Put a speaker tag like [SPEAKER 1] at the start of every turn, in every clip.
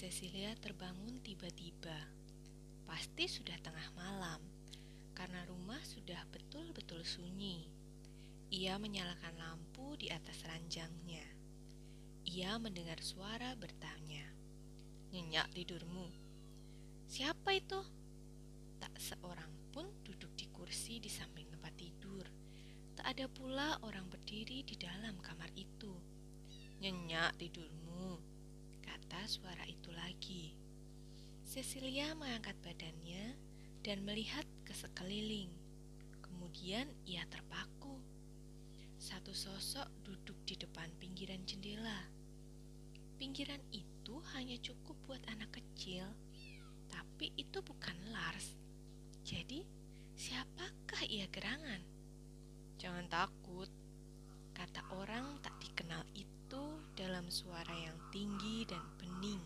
[SPEAKER 1] Cecilia terbangun tiba-tiba. Pasti sudah tengah malam, karena rumah sudah betul-betul sunyi. Ia menyalakan lampu di atas ranjangnya. Ia mendengar suara bertanya, "Nyenyak tidurmu?" "Siapa itu?" Tak seorang pun duduk di kursi di samping tempat tidur. Tak ada pula orang berdiri di dalam kamar itu. "Nyenyak tidurmu," kata suara itu lagi. Cecilia mengangkat badannya dan melihat ke sekeliling. Kemudian ia terpaku. Satu sosok duduk di depan pinggiran jendela. Pinggiran itu hanya cukup buat anak kecil, tapi itu bukan Lars. Jadi, siapakah ia gerangan? Jangan takut, kata orang tak dikenal itu dalam suara yang tinggi dan bening.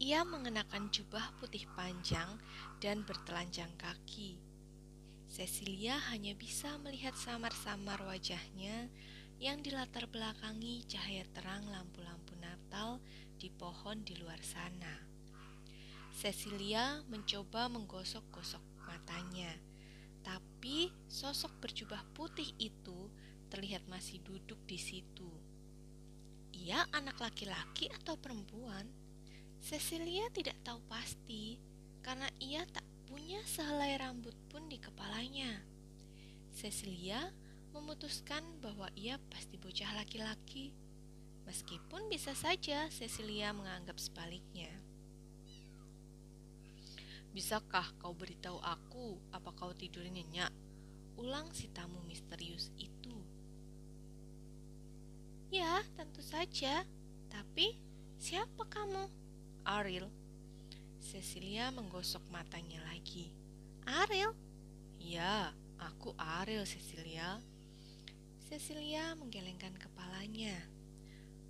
[SPEAKER 1] Ia mengenakan jubah putih panjang dan bertelanjang kaki. Cecilia hanya bisa melihat samar-samar wajahnya yang dilatar belakangi cahaya terang lampu-lampu Natal di pohon di luar sana. Cecilia mencoba menggosok-gosok matanya, tapi sosok berjubah putih itu terlihat masih duduk di situ. Ia anak laki-laki atau perempuan? Cecilia tidak tahu pasti karena ia tak punya sehelai rambut pun di kepalanya. Cecilia memutuskan bahwa ia pasti bocah laki-laki, meskipun bisa saja Cecilia menganggap sebaliknya. Bisakah kau beritahu aku apa kau tidur nyenyak? Ulang si tamu misterius itu. Ya, tentu saja. Tapi, siapa kamu? Ariel. Cecilia menggosok matanya lagi. Ariel? Ya, aku Ariel, Cecilia. Cecilia menggelengkan kepalanya.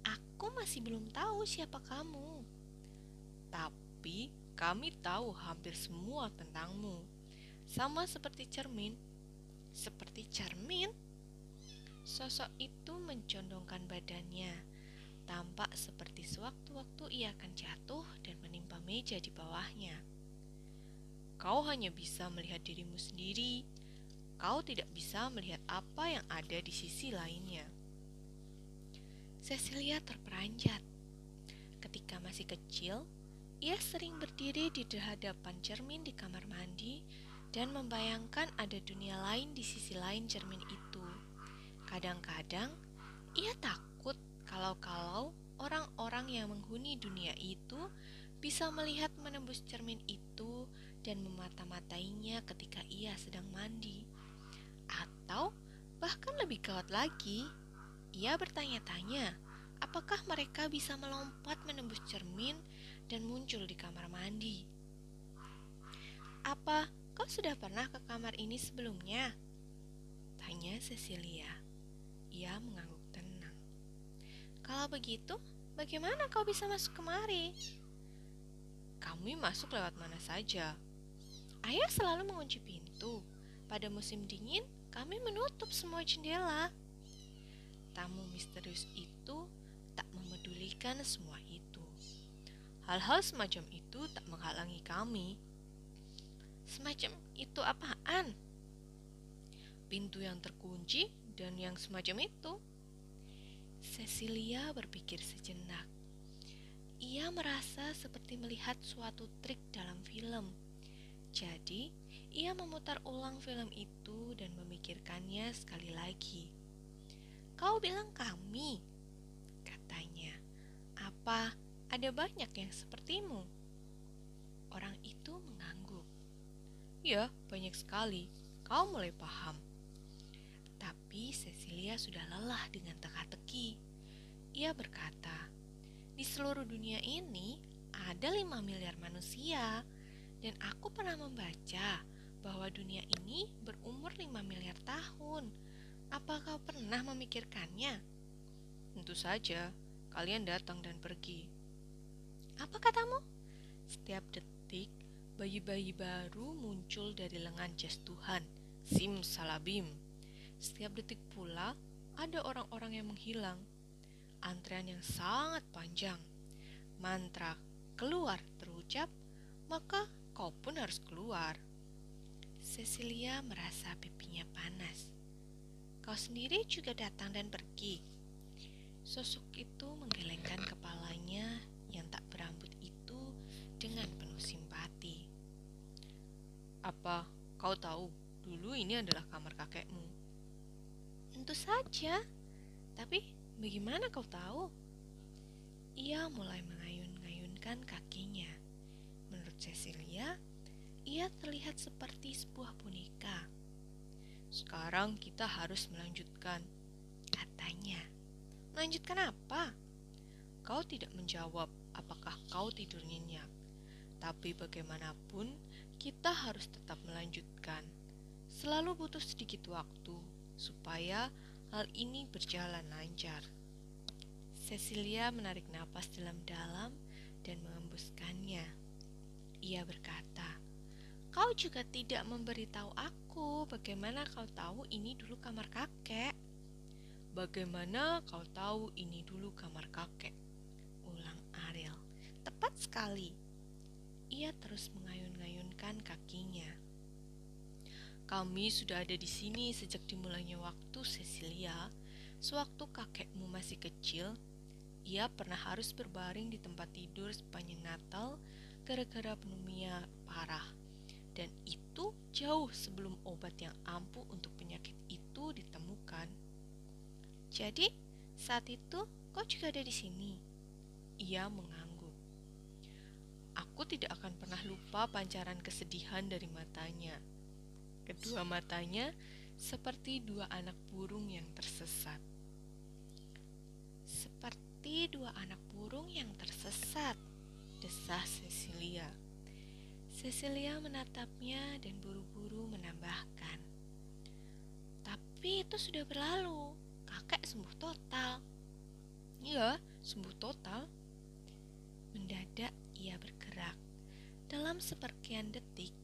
[SPEAKER 1] Aku masih belum tahu siapa kamu. Tapi kami tahu hampir semua tentangmu. Sama seperti cermin. Seperti cermin? Sosok itu mencondongkan badannya tampak seperti sewaktu-waktu ia akan jatuh dan menimpa meja di bawahnya. Kau hanya bisa melihat dirimu sendiri, kau tidak bisa melihat apa yang ada di sisi lainnya. Cecilia terperanjat. Ketika masih kecil, ia sering berdiri di hadapan cermin di kamar mandi dan membayangkan ada dunia lain di sisi lain cermin itu. Kadang-kadang, ia takut kalau-kalau orang-orang yang menghuni dunia itu bisa melihat menembus cermin itu dan memata-matainya ketika ia sedang mandi. Atau bahkan lebih gawat lagi, ia bertanya-tanya apakah mereka bisa melompat menembus cermin dan muncul di kamar mandi. Apa kau sudah pernah ke kamar ini sebelumnya? Tanya Cecilia. Ia mengangguk kalau begitu, bagaimana kau bisa masuk kemari? Kami masuk lewat mana saja. Ayah selalu mengunci pintu. Pada musim dingin, kami menutup semua jendela. Tamu misterius itu tak memedulikan semua itu. Hal-hal semacam itu tak menghalangi kami. Semacam itu apaan? Pintu yang terkunci dan yang semacam itu. Cecilia berpikir sejenak. Ia merasa seperti melihat suatu trik dalam film. Jadi, ia memutar ulang film itu dan memikirkannya sekali lagi. Kau bilang kami, katanya. Apa ada banyak yang sepertimu? Orang itu mengangguk. Ya, banyak sekali. Kau mulai paham. Tapi Cecilia sudah lelah dengan teka-teki. Ia berkata, di seluruh dunia ini ada 5 miliar manusia dan aku pernah membaca bahwa dunia ini berumur 5 miliar tahun. Apa kau pernah memikirkannya? Tentu saja, kalian datang dan pergi. Apa katamu? Setiap detik, bayi-bayi baru muncul dari lengan jas Tuhan. Sim salabim. Setiap detik pula ada orang-orang yang menghilang. Antrean yang sangat panjang. mantra keluar terucap, maka kau pun harus keluar. Cecilia merasa pipinya panas. Kau sendiri juga datang dan pergi. Sosok itu menggelengkan kepalanya yang tak berambut itu dengan penuh simpati. Apa kau tahu dulu ini adalah kamar kakekmu? Tentu saja. Tapi bagaimana kau tahu? Ia mulai mengayun-ngayunkan kakinya. Menurut Cecilia, ia terlihat seperti sebuah boneka. Sekarang kita harus melanjutkan, katanya. Melanjutkan apa? Kau tidak menjawab apakah kau tidur nyenyak. Tapi bagaimanapun, kita harus tetap melanjutkan. Selalu butuh sedikit waktu supaya hal ini berjalan lancar. Cecilia menarik napas dalam-dalam dan mengembuskannya. Ia berkata, "Kau juga tidak memberitahu aku bagaimana kau tahu ini dulu kamar kakek." "Bagaimana kau tahu ini dulu kamar kakek?" ulang Ariel. "Tepat sekali." Ia terus mengayun-ngayunkan kakinya. Kami sudah ada di sini sejak dimulainya waktu Cecilia. Sewaktu kakekmu masih kecil, ia pernah harus berbaring di tempat tidur sepanjang Natal gara-gara pneumonia parah. Dan itu jauh sebelum obat yang ampuh untuk penyakit itu ditemukan. Jadi, saat itu kau juga ada di sini. Ia mengangguk. Aku tidak akan pernah lupa pancaran kesedihan dari matanya. Kedua matanya seperti dua anak burung yang tersesat. Seperti dua anak burung yang tersesat, desah Cecilia. Cecilia menatapnya dan buru-buru menambahkan. Tapi itu sudah berlalu, kakek sembuh total. Iya, sembuh total. Mendadak ia bergerak. Dalam seperkian detik,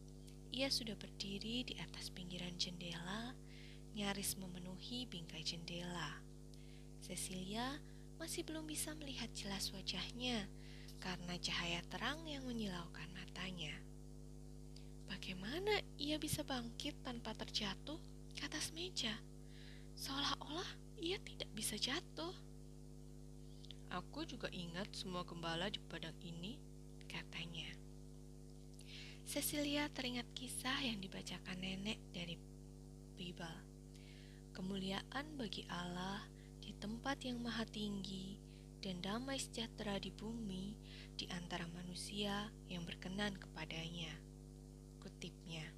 [SPEAKER 1] ia sudah berdiri di atas pinggiran jendela, nyaris memenuhi bingkai jendela. Cecilia masih belum bisa melihat jelas wajahnya karena cahaya terang yang menyilaukan matanya. Bagaimana ia bisa bangkit tanpa terjatuh ke atas meja? Seolah-olah ia tidak bisa jatuh. Aku juga ingat semua gembala di padang ini. Cecilia teringat kisah yang dibacakan nenek dari Bible. Kemuliaan bagi Allah di tempat yang maha tinggi dan damai sejahtera di bumi di antara manusia yang berkenan kepadanya. Kutipnya,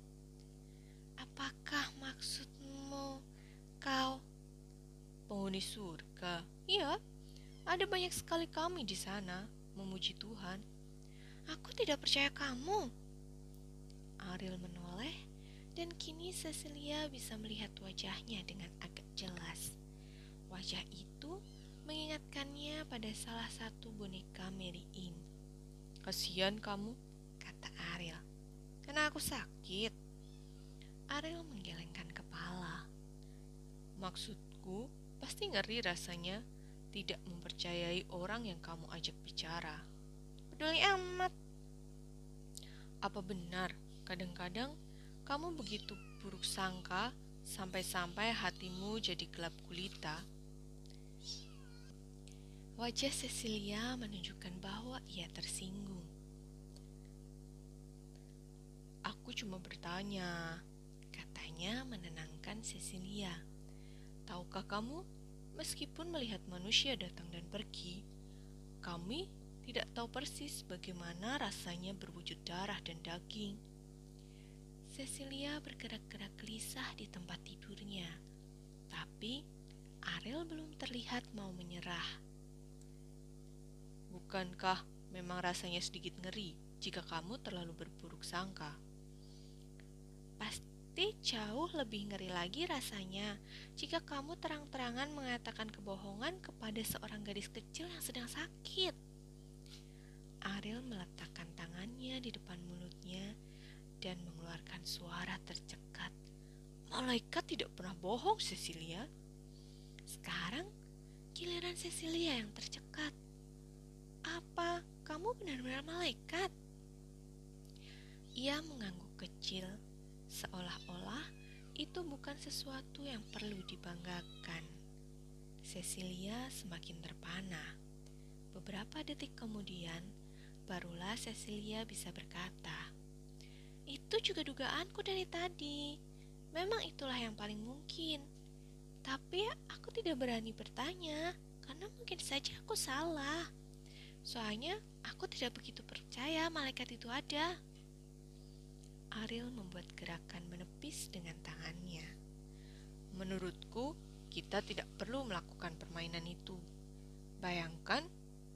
[SPEAKER 1] apakah maksudmu kau penghuni surga? Iya, ada banyak sekali kami di sana memuji Tuhan. Aku tidak percaya kamu. Ariel menoleh dan kini Cecilia bisa melihat wajahnya dengan agak jelas. Wajah itu mengingatkannya pada salah satu boneka Mary In. Kasihan kamu, kata Ariel. Karena aku sakit. Ariel menggelengkan kepala. Maksudku, pasti ngeri rasanya tidak mempercayai orang yang kamu ajak bicara. Peduli amat. Apa benar kadang-kadang kamu begitu buruk sangka sampai-sampai hatimu jadi gelap gulita? Wajah Cecilia menunjukkan bahwa ia tersinggung. Aku cuma bertanya, katanya menenangkan Cecilia. Tahukah kamu, meskipun melihat manusia datang dan pergi, kami tidak tahu persis bagaimana rasanya berwujud darah dan daging. Cecilia bergerak-gerak gelisah di tempat tidurnya, tapi Ariel belum terlihat mau menyerah. Bukankah memang rasanya sedikit ngeri jika kamu terlalu berburuk sangka? Pasti jauh lebih ngeri lagi rasanya jika kamu terang-terangan mengatakan kebohongan kepada seorang gadis kecil yang sedang sakit. Ariel meletakkan tangannya di depan mulutnya dan mengeluarkan suara tercekat. Malaikat tidak pernah bohong, Cecilia. Sekarang giliran Cecilia yang tercekat. Apa kamu benar-benar malaikat. Ia mengangguk kecil, seolah-olah itu bukan sesuatu yang perlu dibanggakan. Cecilia semakin terpana. Beberapa detik kemudian, barulah Cecilia bisa berkata, "Itu juga dugaanku dari tadi. Memang itulah yang paling mungkin. Tapi aku tidak berani bertanya karena mungkin saja aku salah. Soalnya aku tidak begitu percaya malaikat itu ada." Ariel membuat gerakan menepis dengan tangannya. Menurutku, kita tidak perlu melakukan permainan itu. Bayangkan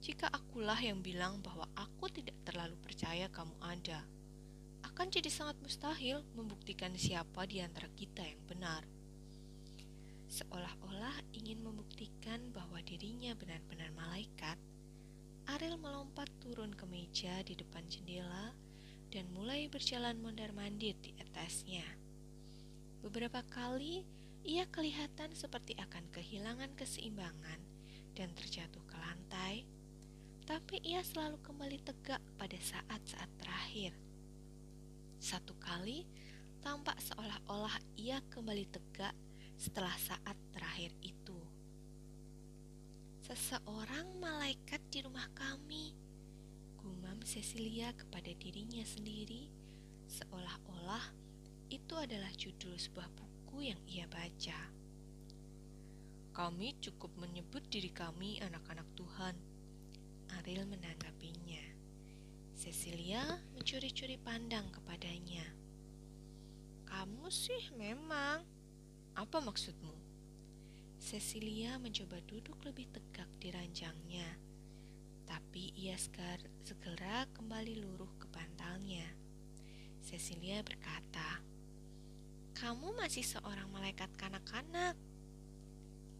[SPEAKER 1] jika akulah yang bilang bahwa aku tidak terlalu percaya kamu ada. Akan jadi sangat mustahil membuktikan siapa di antara kita yang benar. Seolah-olah ingin membuktikan bahwa dirinya benar-benar malaikat, Ariel melompat turun ke meja di depan jendela dan mulai berjalan mondar-mandir di atasnya. Beberapa kali ia kelihatan seperti akan kehilangan keseimbangan dan terjatuh ke lantai, tapi ia selalu kembali tegak pada saat-saat terakhir. Satu kali tampak seolah-olah ia kembali tegak setelah saat terakhir itu. Seseorang malaikat di rumah kami gumam Cecilia kepada dirinya sendiri, seolah-olah itu adalah judul sebuah buku yang ia baca. Kami cukup menyebut diri kami anak-anak Tuhan. Ariel menanggapinya. Cecilia mencuri-curi pandang kepadanya. Kamu sih memang. Apa maksudmu? Cecilia mencoba duduk lebih tegak di ranjangnya tapi ia segera kembali luruh ke bantalnya. Cecilia berkata, "Kamu masih seorang malaikat kanak-kanak."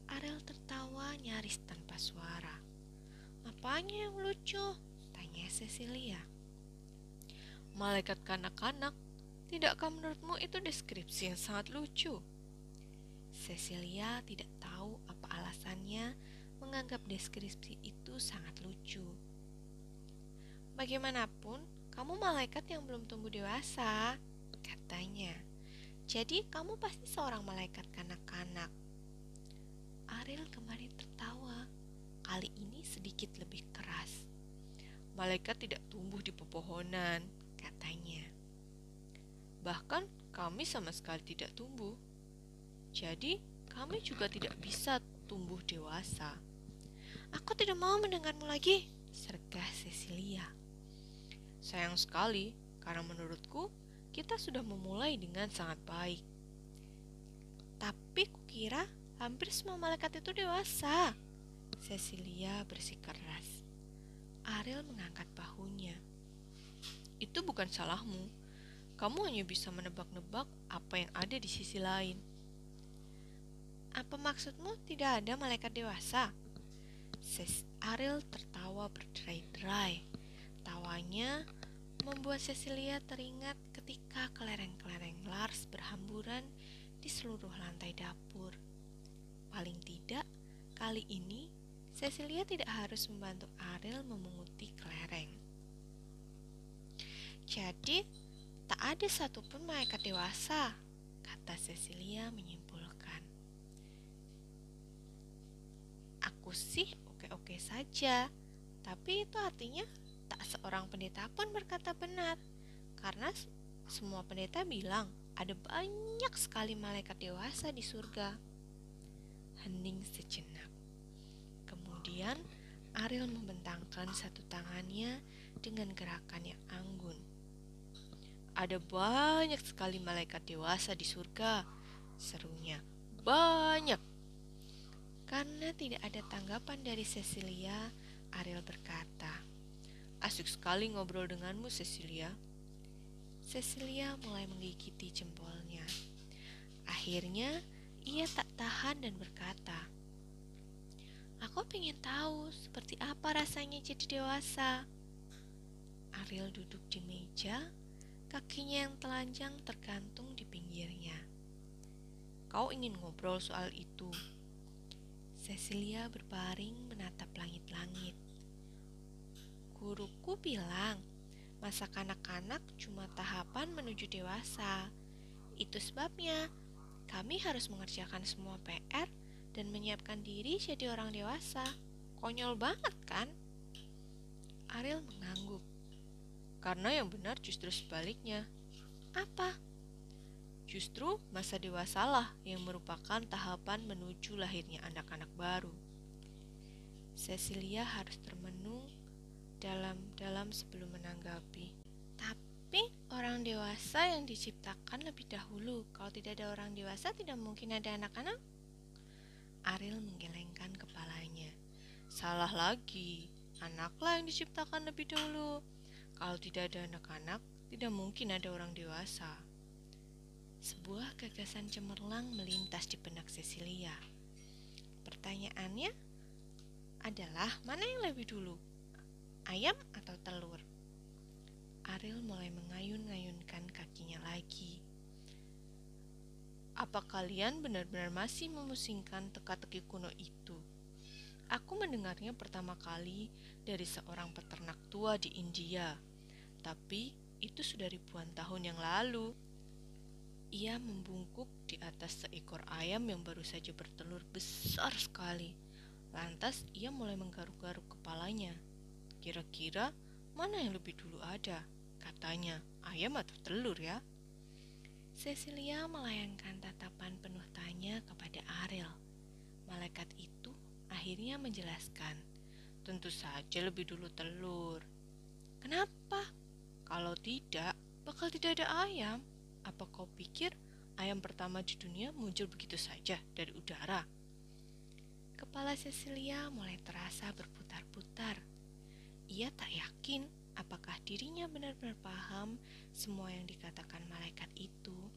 [SPEAKER 1] Ariel tertawa nyaris tanpa suara. "Apanya yang lucu?" tanya Cecilia. "Malaikat kanak-kanak, tidakkah menurutmu itu deskripsi yang sangat lucu?" Cecilia tidak tahu apa alasannya menganggap deskripsi itu sangat lucu. Bagaimanapun, kamu malaikat yang belum tumbuh dewasa, katanya. Jadi kamu pasti seorang malaikat kanak-kanak. Ariel kembali tertawa, kali ini sedikit lebih keras. Malaikat tidak tumbuh di pepohonan, katanya. Bahkan kami sama sekali tidak tumbuh. Jadi, kami juga tidak bisa tumbuh dewasa. Aku tidak mau mendengarmu lagi, sergah Cecilia. Sayang sekali, karena menurutku kita sudah memulai dengan sangat baik. Tapi kukira hampir semua malaikat itu dewasa. Cecilia bersikeras. Ariel mengangkat bahunya. Bukan salahmu. Kamu hanya bisa menebak-nebak apa yang ada di sisi lain. Apa maksudmu tidak ada malaikat dewasa? Ses Ariel tertawa berderai-derai. Tawanya membuat Cecilia teringat ketika kelereng-kelereng Lars berhamburan di seluruh lantai dapur. Paling tidak, kali ini Cecilia tidak harus membantu Ariel memunguti Jadi, tak ada satupun malaikat dewasa, kata Cecilia menyimpulkan. Aku sih oke-oke saja. Tapi itu artinya tak seorang pendeta pun berkata benar. Karena semua pendeta bilang ada banyak sekali malaikat dewasa di surga. Hening sejenak. Kemudian Ariel membentangkan satu tangannya dengan gerakan yang anggun. Ada banyak sekali malaikat dewasa di surga, serunya. Banyak. Karena tidak ada tanggapan dari Cecilia, Ariel berkata, Asik sekali ngobrol denganmu, Cecilia. Cecilia mulai menggigiti jempolnya. Akhirnya, ia tak tahan dan berkata, Aku ingin tahu seperti apa rasanya jadi dewasa. Ariel duduk di meja, kakinya yang telanjang tergantung di pinggirnya. Kau ingin ngobrol soal itu, Cecilia berbaring menatap langit-langit. Guruku bilang, masa kanak-kanak cuma tahapan menuju dewasa. Itu sebabnya kami harus mengerjakan semua PR dan menyiapkan diri jadi orang dewasa. Konyol banget kan? Ariel mengangguk. Karena yang benar justru sebaliknya. Apa? Justru masa dewasalah yang merupakan tahapan menuju lahirnya anak-anak baru. Cecilia harus termenung dalam-dalam sebelum menanggapi. Tapi orang dewasa yang diciptakan lebih dahulu. Kalau tidak ada orang dewasa, tidak mungkin ada anak-anak. Ariel menggelengkan kepalanya. Salah lagi, anaklah yang diciptakan lebih dahulu. Kalau tidak ada anak-anak, tidak mungkin ada orang dewasa. Sebuah gagasan cemerlang melintas di benak Cecilia. Pertanyaannya adalah mana yang lebih dulu? Ayam atau telur? Ariel mulai mengayun-ngayunkan kakinya lagi. Apa kalian benar-benar masih memusingkan teka-teki kuno itu? Aku mendengarnya pertama kali dari seorang peternak tua di India, tapi itu sudah ribuan tahun yang lalu. Ia membungkuk di atas seekor ayam yang baru saja bertelur besar sekali. Lantas ia mulai menggaruk-garuk kepalanya. Kira-kira mana yang lebih dulu ada? Katanya, ayam atau telur ya? Cecilia melayangkan tatapan penuh tanya kepada Ariel. Malaikat itu akhirnya menjelaskan, tentu saja lebih dulu telur. Kenapa? Kalau tidak, bakal tidak ada ayam. Apa kau pikir ayam pertama di dunia muncul begitu saja dari udara? Kepala Cecilia mulai terasa berputar-putar. Ia tak yakin apakah dirinya benar-benar paham semua yang dikatakan malaikat itu.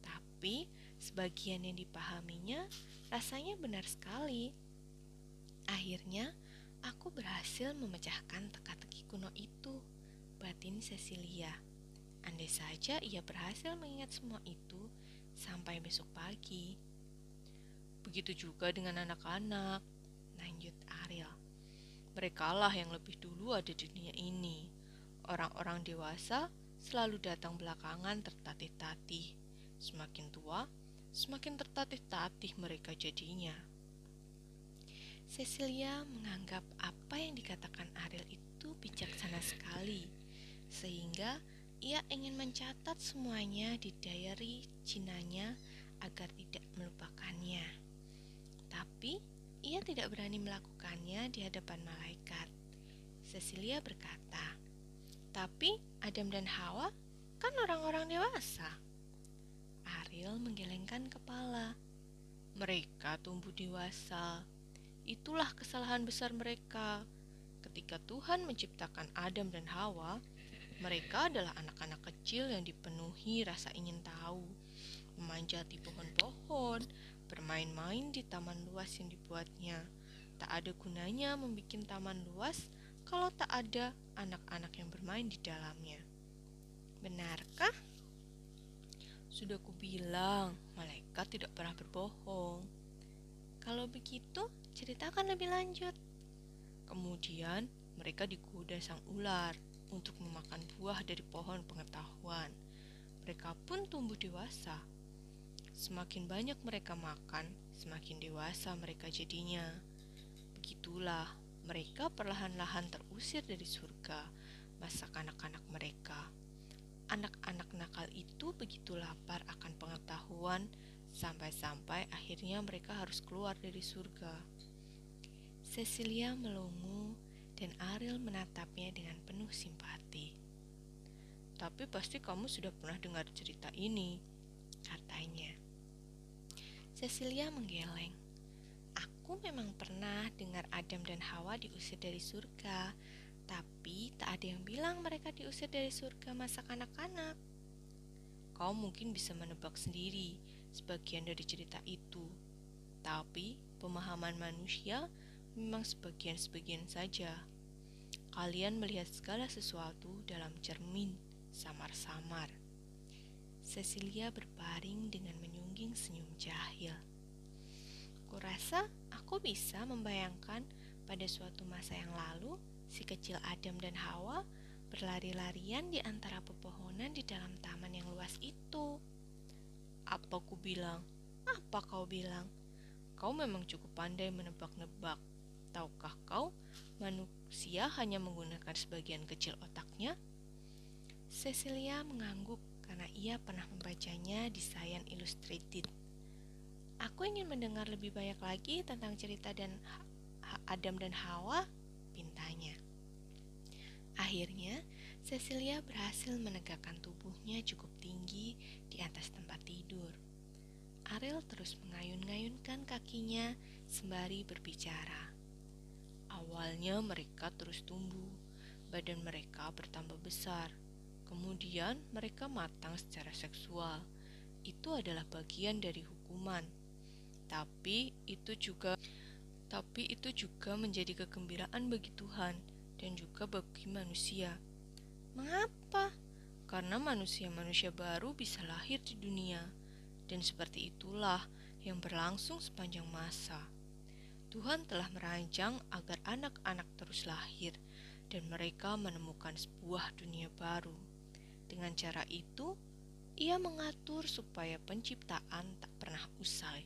[SPEAKER 1] Tapi sebagian yang dipahaminya rasanya benar sekali. Akhirnya, aku berhasil memecahkan teka-teki kuno itu, batin Cecilia. Andai saja ia berhasil mengingat semua itu sampai besok pagi. Begitu juga dengan anak-anak, lanjut Ariel. Merekalah yang lebih dulu ada di dunia ini. Orang-orang dewasa selalu datang belakangan tertatih-tatih. Semakin tua, semakin tertatih-tatih mereka jadinya. Cecilia menganggap apa yang dikatakan Ariel itu bijaksana sekali, sehingga ia ingin mencatat semuanya di diary Cinanya agar tidak melupakannya. Tapi ia tidak berani melakukannya di hadapan malaikat. Cecilia berkata, "Tapi Adam dan Hawa kan orang-orang dewasa." Ariel menggelengkan kepala. Mereka tumbuh dewasa. Itulah kesalahan besar mereka. Ketika Tuhan menciptakan Adam dan Hawa, mereka adalah anak-anak kecil yang dipenuhi rasa ingin tahu, memanjati pohon-pohon, bermain-main di taman luas yang dibuatnya. Tak ada gunanya membuat taman luas kalau tak ada anak-anak yang bermain di dalamnya. Benarkah? Sudah kubilang, malaikat tidak pernah berbohong. Kalau begitu, ceritakan lebih lanjut. Kemudian, mereka digoda sang ular untuk memakan buah dari pohon pengetahuan. Mereka pun tumbuh dewasa. Semakin banyak mereka makan, semakin dewasa mereka jadinya. Begitulah mereka perlahan-lahan terusir dari surga masa kanak-kanak mereka. Anak-anak nakal itu begitu lapar akan pengetahuan sampai-sampai akhirnya mereka harus keluar dari surga. Cecilia melongo dan Ariel menatapnya dengan penuh simpati. Tapi pasti kamu sudah pernah dengar cerita ini, katanya. Cecilia menggeleng. Aku memang pernah dengar Adam dan Hawa diusir dari surga, tapi tak ada yang bilang mereka diusir dari surga masa kanak-kanak. Kau mungkin bisa menebak sendiri sebagian dari cerita itu, tapi pemahaman manusia memang sebagian-sebagian saja. Kalian melihat segala sesuatu dalam cermin samar-samar. Cecilia berbaring dengan menyungging senyum jahil. Kurasa aku bisa membayangkan pada suatu masa yang lalu, si kecil Adam dan Hawa berlari-larian di antara pepohonan di dalam taman yang luas itu.
[SPEAKER 2] Apa ku bilang? Apa kau bilang? Kau memang cukup pandai menebak-nebak. Tahukah kau, manusia hanya menggunakan sebagian kecil otaknya?
[SPEAKER 1] Cecilia mengangguk karena ia pernah membacanya di Science Illustrated. Aku ingin mendengar lebih banyak lagi tentang cerita dan Adam dan Hawa, pintanya. Akhirnya, Cecilia berhasil menegakkan tubuhnya cukup tinggi di atas tempat tidur. Ariel terus mengayun-ngayunkan kakinya sembari berbicara.
[SPEAKER 2] Awalnya mereka terus tumbuh, badan mereka bertambah besar. Kemudian mereka matang secara seksual. Itu adalah bagian dari hukuman. Tapi itu juga tapi itu juga menjadi kegembiraan bagi Tuhan dan juga bagi manusia.
[SPEAKER 1] Mengapa?
[SPEAKER 2] Karena manusia-manusia baru bisa lahir di dunia dan seperti itulah yang berlangsung sepanjang masa. Tuhan telah merancang agar anak-anak terus lahir dan mereka menemukan sebuah dunia baru. Dengan cara itu, ia mengatur supaya penciptaan tak pernah usai.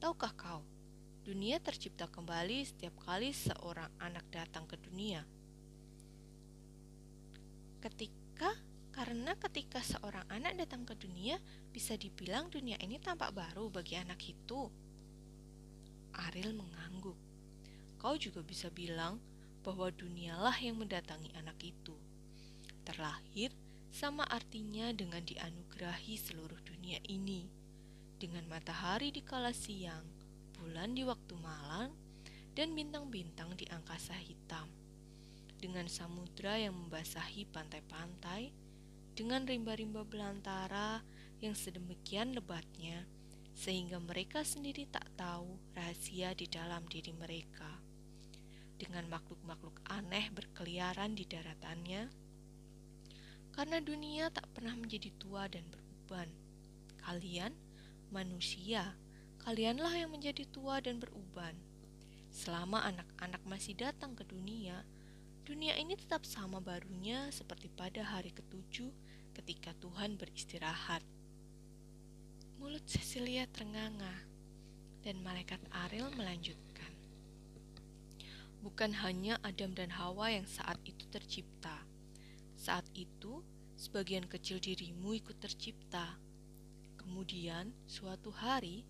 [SPEAKER 2] Tahukah kau, dunia tercipta kembali setiap kali seorang anak datang ke dunia.
[SPEAKER 1] Ketika karena ketika seorang anak datang ke dunia, bisa dibilang dunia ini tampak baru bagi anak itu.
[SPEAKER 2] Ariel mengangguk. Kau juga bisa bilang bahwa dunialah yang mendatangi anak itu. Terlahir sama artinya dengan dianugerahi seluruh dunia ini. Dengan matahari di kala siang, bulan di waktu malam, dan bintang-bintang di angkasa hitam. Dengan samudra yang membasahi pantai-pantai, dengan rimba-rimba belantara yang sedemikian lebatnya, sehingga mereka sendiri tak tahu rahasia di dalam diri mereka. Dengan makhluk-makhluk aneh berkeliaran di daratannya, karena dunia tak pernah menjadi tua dan beruban. Kalian, manusia, kalianlah yang menjadi tua dan beruban. Selama anak-anak masih datang ke dunia, Dunia ini tetap sama barunya seperti pada hari ketujuh ketika Tuhan beristirahat.
[SPEAKER 1] Mulut Cecilia ternganga dan malaikat Ariel melanjutkan.
[SPEAKER 2] Bukan hanya Adam dan Hawa yang saat itu tercipta. Saat itu, sebagian kecil dirimu ikut tercipta. Kemudian, suatu hari,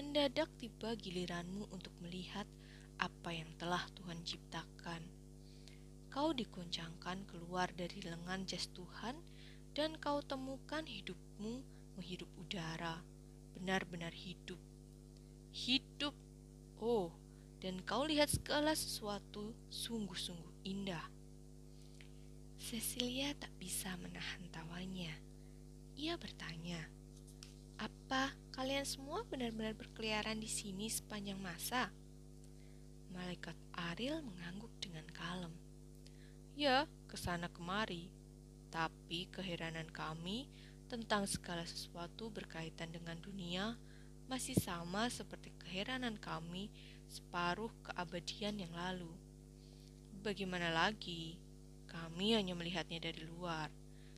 [SPEAKER 2] mendadak tiba giliranmu untuk melihat apa yang telah Tuhan ciptakan kau dikuncangkan keluar dari lengan jas Tuhan dan kau temukan hidupmu menghirup udara, benar-benar hidup. Hidup, oh, dan kau lihat segala sesuatu sungguh-sungguh indah.
[SPEAKER 1] Cecilia tak bisa menahan tawanya. Ia bertanya, "Apa kalian semua benar-benar berkeliaran di sini sepanjang masa?"
[SPEAKER 2] Malaikat Ariel mengangguk dengan kalem. Ya, ke sana kemari. Tapi keheranan kami tentang segala sesuatu berkaitan dengan dunia masih sama seperti keheranan kami separuh keabadian yang lalu. Bagaimana lagi? Kami hanya melihatnya dari luar.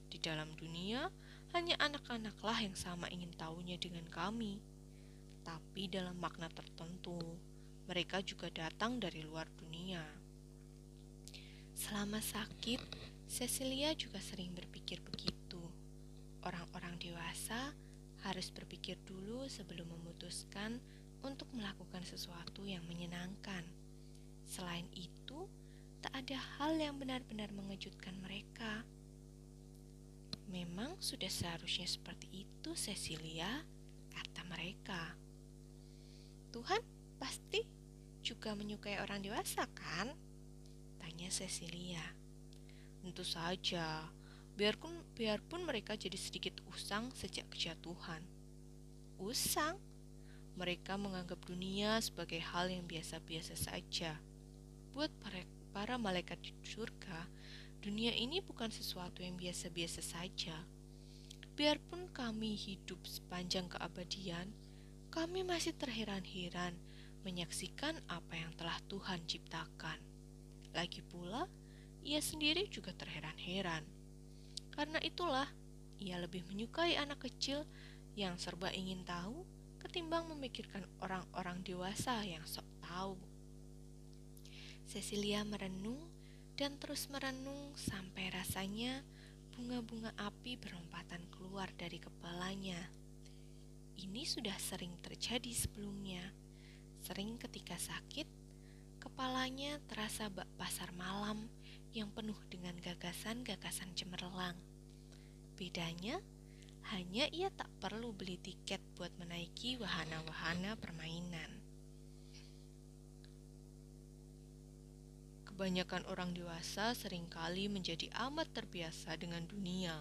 [SPEAKER 2] Di dalam dunia, hanya anak-anaklah yang sama ingin tahunya dengan kami. Tapi dalam makna tertentu, mereka juga datang dari luar dunia.
[SPEAKER 1] Selama sakit, Cecilia juga sering berpikir begitu. Orang-orang dewasa harus berpikir dulu sebelum memutuskan untuk melakukan sesuatu yang menyenangkan. Selain itu, tak ada hal yang benar-benar mengejutkan mereka. Memang sudah seharusnya seperti itu, Cecilia, kata mereka. Tuhan pasti juga menyukai orang dewasa, kan? tanya Cecilia.
[SPEAKER 2] Tentu saja, biarpun, biarpun mereka jadi sedikit usang sejak kejatuhan.
[SPEAKER 1] Usang?
[SPEAKER 2] Mereka menganggap dunia sebagai hal yang biasa-biasa saja. Buat para, para malaikat di surga, dunia ini bukan sesuatu yang biasa-biasa saja. Biarpun kami hidup sepanjang keabadian, kami masih terheran-heran menyaksikan apa yang telah Tuhan ciptakan. Lagi pula, ia sendiri juga terheran-heran. Karena itulah, ia lebih menyukai anak kecil yang serba ingin tahu ketimbang memikirkan orang-orang dewasa yang sok tahu. Cecilia merenung dan terus merenung sampai rasanya bunga-bunga api berompatan keluar dari kepalanya. Ini sudah sering terjadi sebelumnya. Sering ketika sakit, kepalanya terasa bak pasar malam yang penuh dengan gagasan-gagasan cemerlang. Bedanya, hanya ia tak perlu beli tiket buat menaiki wahana-wahana permainan. Kebanyakan orang dewasa sering kali menjadi amat terbiasa dengan dunia,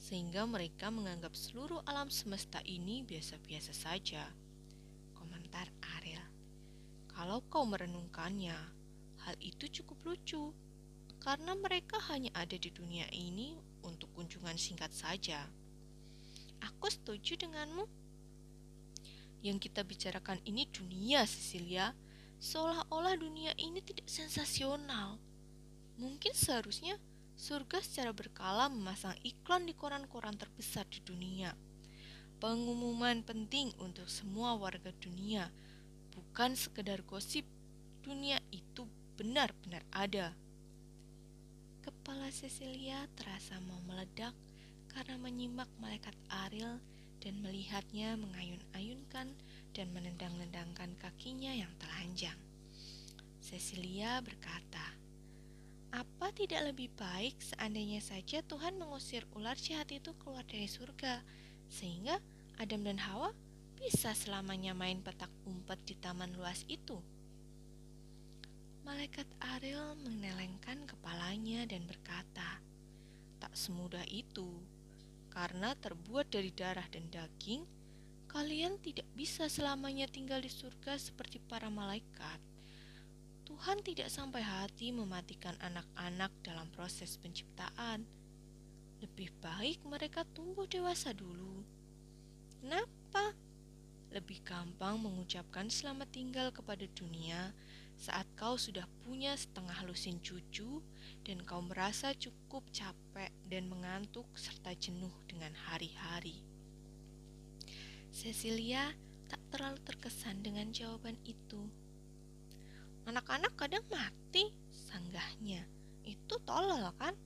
[SPEAKER 2] sehingga mereka menganggap seluruh alam semesta ini biasa-biasa saja. Komentar Ariel. Kalau kau merenungkannya, hal itu cukup lucu karena mereka hanya ada di dunia ini untuk kunjungan singkat saja. Aku setuju denganmu. Yang kita bicarakan ini dunia, Cecilia. Seolah-olah dunia ini tidak sensasional. Mungkin seharusnya surga secara berkala memasang iklan di koran-koran terbesar di dunia. Pengumuman penting untuk semua warga dunia, bukan sekedar gosip. Dunia itu benar-benar ada. Kepala Cecilia terasa mau meledak karena menyimak malaikat Ariel dan melihatnya mengayun-ayunkan dan menendang-nendangkan kakinya yang telanjang. Cecilia berkata, "Apa tidak lebih baik seandainya saja Tuhan mengusir ular jahat itu keluar dari surga, sehingga Adam dan Hawa bisa selamanya main petak umpet di taman luas itu?" Malaikat Ariel menelengkan kepalanya dan berkata, "Tak semudah itu, karena terbuat dari darah dan daging, kalian tidak bisa selamanya tinggal di surga seperti para malaikat. Tuhan tidak sampai hati mematikan anak-anak dalam proses penciptaan. Lebih baik mereka tumbuh dewasa dulu. Kenapa? Lebih gampang mengucapkan selamat tinggal kepada dunia." Saat kau sudah punya setengah lusin cucu dan kau merasa cukup capek dan mengantuk serta jenuh dengan hari-hari. Cecilia tak terlalu terkesan dengan jawaban itu. Anak-anak kadang mati, sanggahnya. Itu tolol kan?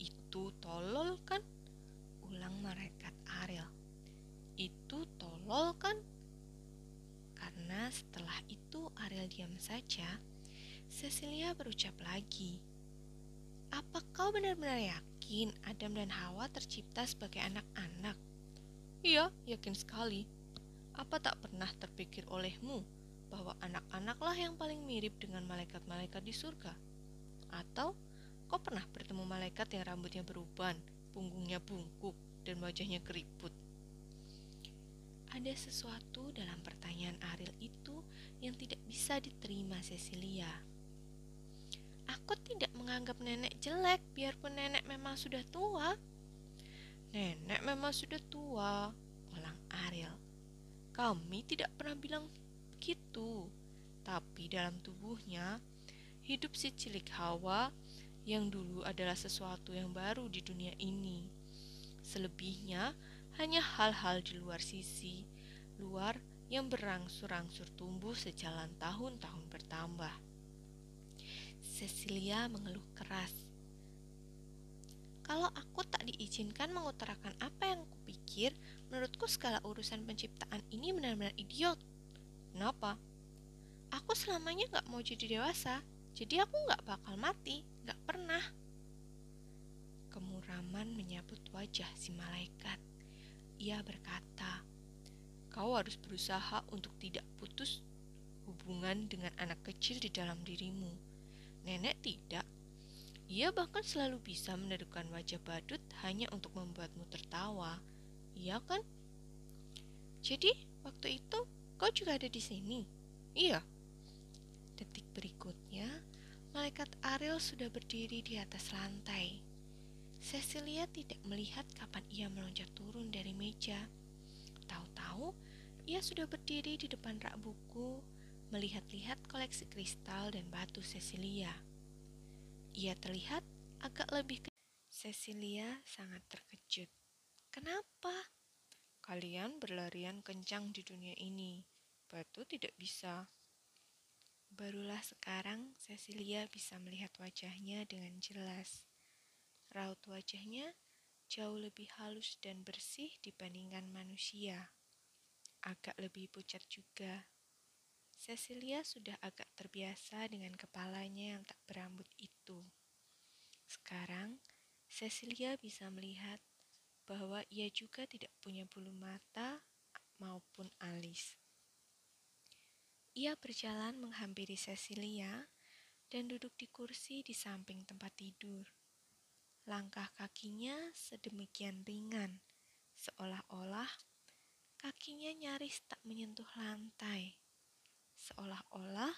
[SPEAKER 2] Itu tolol kan? Ulang malaikat Ariel. Itu tolol kan? Saja, Cecilia berucap lagi. Apa kau benar-benar yakin Adam dan Hawa tercipta sebagai anak-anak? Iya, yakin sekali. Apa tak pernah terpikir olehmu bahwa anak-anaklah yang paling mirip dengan malaikat-malaikat di surga? Atau kau pernah bertemu malaikat yang rambutnya beruban, punggungnya bungkuk, dan wajahnya keriput? Ada sesuatu dalam pertanyaan Ariel itu yang tidak bisa diterima Cecilia. Aku tidak menganggap nenek jelek biarpun nenek memang sudah tua. Nenek memang sudah tua, ulang Ariel. Kami tidak pernah bilang begitu. Tapi dalam tubuhnya hidup si cilik Hawa yang dulu adalah sesuatu yang baru di dunia ini. Selebihnya, hanya hal-hal di luar sisi, luar yang berangsur-angsur tumbuh sejalan tahun-tahun bertambah. Cecilia mengeluh keras. Kalau aku tak diizinkan mengutarakan apa yang kupikir, menurutku segala urusan penciptaan ini benar-benar idiot. Kenapa? Aku selamanya gak mau jadi dewasa, jadi aku gak bakal mati, gak pernah. Kemuraman menyabut wajah si malaikat. Ia berkata, "Kau harus berusaha untuk tidak putus hubungan dengan anak kecil di dalam dirimu." Nenek tidak. Ia bahkan selalu bisa meneduhkan wajah badut hanya untuk membuatmu tertawa. Iya kan? Jadi, waktu itu kau juga ada di sini? Iya. Detik berikutnya, malaikat Ariel sudah berdiri di atas lantai. Cecilia tidak melihat kapan ia meloncat turun dari meja. Tahu-tahu, ia sudah berdiri di depan rak buku, melihat-lihat koleksi kristal dan batu Cecilia.
[SPEAKER 1] Ia terlihat agak lebih ke Cecilia sangat terkejut. Kenapa?
[SPEAKER 2] Kalian berlarian kencang di dunia ini. Batu tidak bisa.
[SPEAKER 1] Barulah sekarang Cecilia bisa melihat wajahnya dengan jelas. Raut wajahnya jauh lebih halus dan bersih dibandingkan manusia. Agak lebih pucat juga. Cecilia sudah agak terbiasa dengan kepalanya yang tak berambut itu. Sekarang, Cecilia bisa melihat bahwa ia juga tidak punya bulu mata maupun alis. Ia berjalan menghampiri Cecilia dan duduk di kursi di samping tempat tidur. Langkah kakinya sedemikian ringan, seolah-olah kakinya nyaris tak menyentuh lantai. Seolah-olah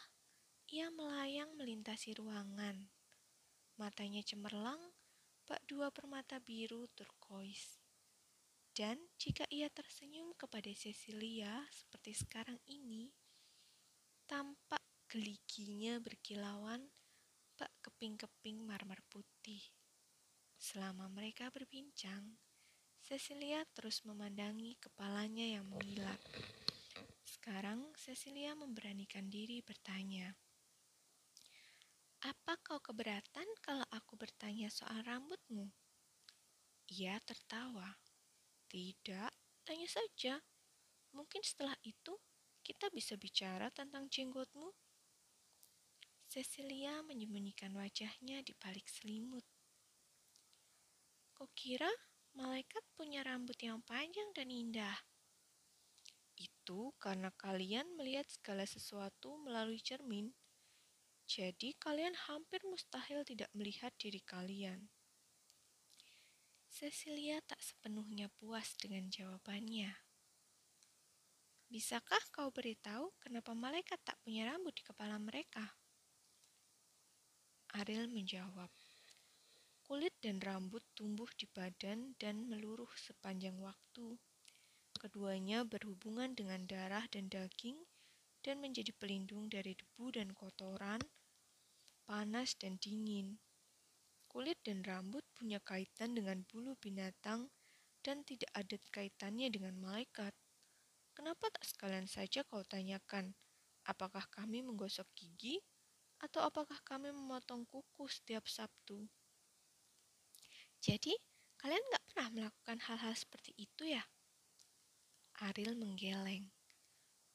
[SPEAKER 1] ia melayang melintasi ruangan. Matanya cemerlang, bak dua permata biru turkois. Dan jika ia tersenyum kepada Cecilia seperti sekarang ini, tampak geliginya berkilauan bak keping-keping marmer putih. Selama mereka berbincang, Cecilia terus memandangi kepalanya yang mengilat. Sekarang Cecilia memberanikan diri bertanya, "Apa kau keberatan kalau aku bertanya soal rambutmu?" Ia tertawa. Tidak, tanya saja. Mungkin setelah itu kita bisa bicara tentang jenggotmu. Cecilia menyembunyikan wajahnya di balik selimut. Kau kira malaikat punya rambut yang panjang dan indah?
[SPEAKER 2] Itu karena kalian melihat segala sesuatu melalui cermin. Jadi kalian hampir mustahil tidak melihat diri kalian.
[SPEAKER 1] Cecilia tak sepenuhnya puas dengan jawabannya. Bisakah kau beritahu kenapa malaikat tak punya rambut di kepala mereka?
[SPEAKER 2] Ariel menjawab, kulit dan rambut tumbuh di badan dan meluruh sepanjang waktu. Keduanya berhubungan dengan darah dan daging dan menjadi pelindung dari debu dan kotoran, panas dan dingin. Kulit dan rambut punya kaitan dengan bulu binatang dan tidak ada kaitannya dengan malaikat. Kenapa tak sekalian saja kau tanyakan, apakah kami menggosok gigi atau apakah kami memotong kuku setiap Sabtu?
[SPEAKER 1] Jadi, kalian gak pernah melakukan hal-hal seperti itu ya?
[SPEAKER 2] Ariel menggeleng.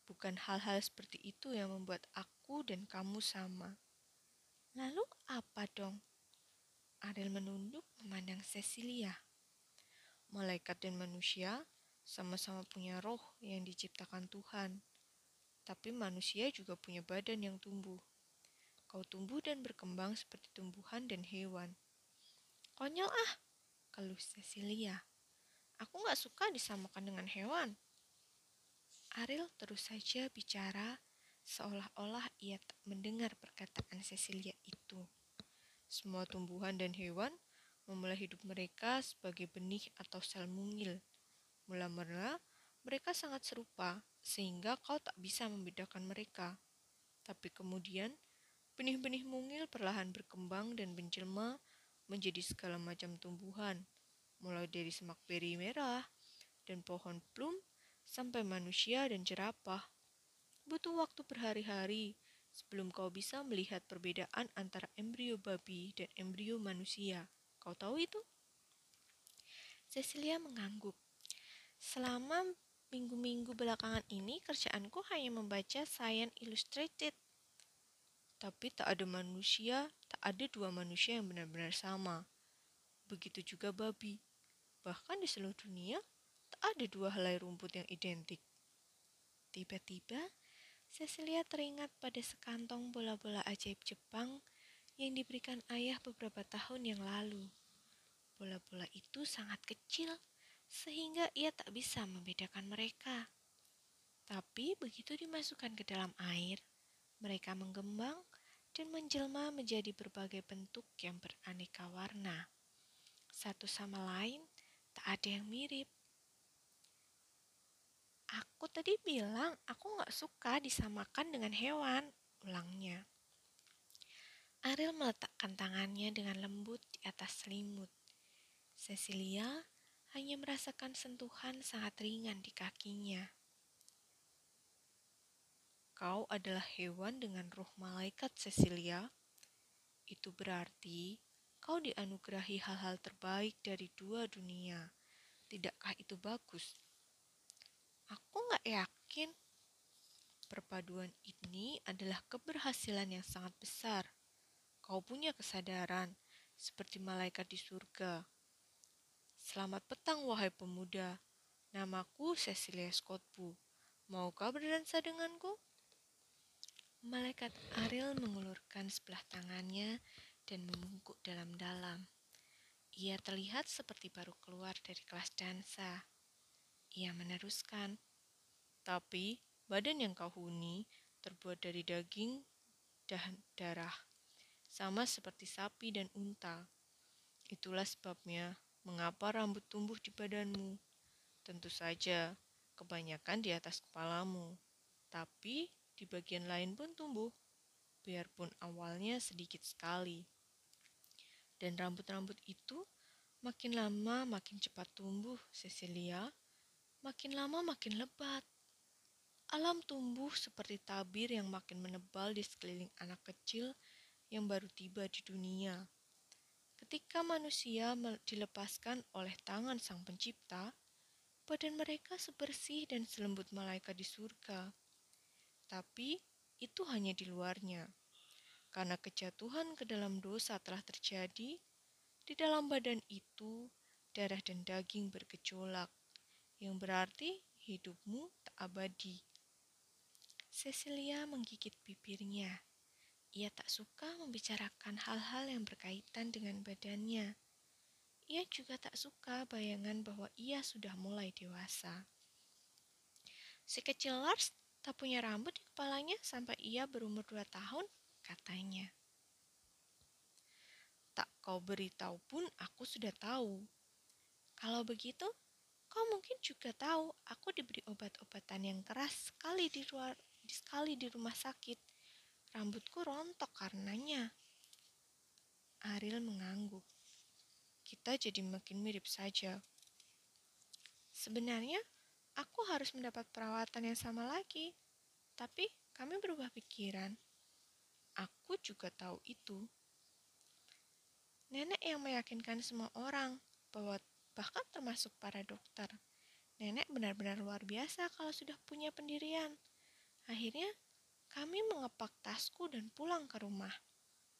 [SPEAKER 2] Bukan hal-hal seperti itu yang membuat aku dan kamu sama.
[SPEAKER 1] Lalu apa dong?
[SPEAKER 2] Ariel menunduk memandang Cecilia. Malaikat dan manusia sama-sama punya roh yang diciptakan Tuhan. Tapi manusia juga punya badan yang tumbuh. Kau tumbuh dan berkembang seperti tumbuhan dan hewan.
[SPEAKER 1] Konyol ah, keluh Cecilia. Aku gak suka disamakan dengan hewan. Ariel terus saja bicara seolah-olah ia tak mendengar perkataan Cecilia itu.
[SPEAKER 2] Semua tumbuhan dan hewan memulai hidup mereka sebagai benih atau sel mungil. Mula-mula, mereka sangat serupa, sehingga kau tak bisa membedakan mereka. Tapi kemudian, benih-benih mungil perlahan berkembang dan menjelma menjadi segala macam tumbuhan, mulai dari semak beri merah dan pohon plum sampai manusia dan jerapah. Butuh waktu berhari-hari sebelum kau bisa melihat perbedaan antara embrio babi dan embrio manusia. Kau tahu itu?
[SPEAKER 1] Cecilia mengangguk. Selama minggu-minggu belakangan ini kerjaanku hanya membaca Science Illustrated.
[SPEAKER 2] Tapi tak ada manusia, tak ada dua manusia yang benar-benar sama. Begitu juga babi. Bahkan di seluruh dunia, tak ada dua helai rumput yang identik.
[SPEAKER 1] Tiba-tiba, Cecilia teringat pada sekantong bola-bola ajaib Jepang yang diberikan ayah beberapa tahun yang lalu. Bola-bola itu sangat kecil, sehingga ia tak bisa membedakan mereka. Tapi begitu dimasukkan ke dalam air, mereka menggembang dan menjelma menjadi berbagai bentuk yang beraneka warna. Satu sama lain, tak ada yang mirip. Aku tadi bilang aku gak suka disamakan dengan hewan, ulangnya. Ariel meletakkan tangannya dengan lembut di atas selimut. Cecilia hanya merasakan sentuhan sangat ringan di kakinya.
[SPEAKER 2] Kau adalah hewan dengan roh malaikat, Cecilia. Itu berarti kau dianugerahi hal-hal terbaik dari dua dunia. Tidakkah itu bagus?
[SPEAKER 1] Aku gak yakin.
[SPEAKER 2] Perpaduan ini adalah keberhasilan yang sangat besar. Kau punya kesadaran, seperti malaikat di surga. Selamat petang, wahai pemuda. Namaku Cecilia Scottbu. Maukah berdansa denganku?
[SPEAKER 1] Malaikat Ariel mengulurkan sebelah tangannya dan membungkuk dalam-dalam. Ia terlihat seperti baru keluar dari kelas dansa. Ia meneruskan,
[SPEAKER 2] "Tapi badan yang kau huni terbuat dari daging dan darah, sama seperti sapi dan unta. Itulah sebabnya mengapa rambut tumbuh di badanmu. Tentu saja, kebanyakan di atas kepalamu, tapi di bagian lain pun tumbuh, biarpun awalnya sedikit sekali. Dan rambut-rambut itu makin lama makin cepat tumbuh, Cecilia. Makin lama makin lebat. Alam tumbuh seperti tabir yang makin menebal di sekeliling anak kecil yang baru tiba di dunia. Ketika manusia dilepaskan oleh tangan Sang Pencipta, badan mereka sebersih dan selembut malaikat di surga tapi itu hanya di luarnya. Karena kejatuhan ke dalam dosa telah terjadi, di dalam badan itu darah dan daging bergejolak, yang berarti hidupmu tak abadi.
[SPEAKER 1] Cecilia menggigit bibirnya. Ia tak suka membicarakan hal-hal yang berkaitan dengan badannya. Ia juga tak suka bayangan bahwa ia sudah mulai dewasa. Si kecil Lars tak punya rambut di kepalanya sampai ia berumur dua tahun, katanya.
[SPEAKER 2] Tak kau beritahu pun aku sudah tahu.
[SPEAKER 1] Kalau begitu, kau mungkin juga tahu aku diberi obat-obatan yang keras sekali di luar sekali di rumah sakit. Rambutku rontok karenanya.
[SPEAKER 2] Ariel mengangguk. Kita jadi makin mirip saja.
[SPEAKER 1] Sebenarnya, aku harus mendapat perawatan yang sama lagi. Tapi kami berubah pikiran.
[SPEAKER 2] Aku juga tahu itu.
[SPEAKER 1] Nenek yang meyakinkan semua orang bahwa bahkan termasuk para dokter. Nenek benar-benar luar biasa kalau sudah punya pendirian. Akhirnya, kami mengepak tasku dan pulang ke rumah.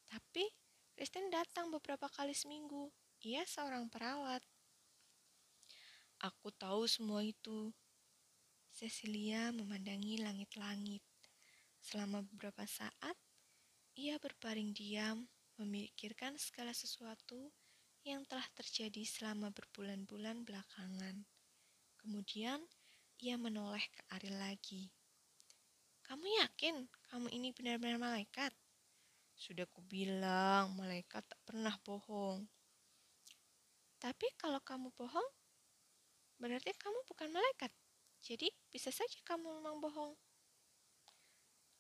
[SPEAKER 1] Tapi, Kristen datang beberapa kali seminggu. Ia seorang perawat.
[SPEAKER 2] Aku tahu semua itu.
[SPEAKER 1] Cecilia memandangi langit-langit. Selama beberapa saat, ia berbaring diam, memikirkan segala sesuatu yang telah terjadi selama berbulan-bulan belakangan. Kemudian, ia menoleh ke Ariel lagi. Kamu yakin kamu ini benar-benar malaikat?
[SPEAKER 2] Sudah kubilang, malaikat tak pernah bohong.
[SPEAKER 1] Tapi kalau kamu bohong, berarti kamu bukan malaikat. Jadi bisa saja kamu memang bohong.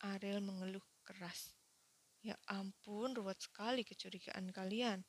[SPEAKER 2] Ariel mengeluh keras. Ya ampun, ruwet sekali kecurigaan kalian.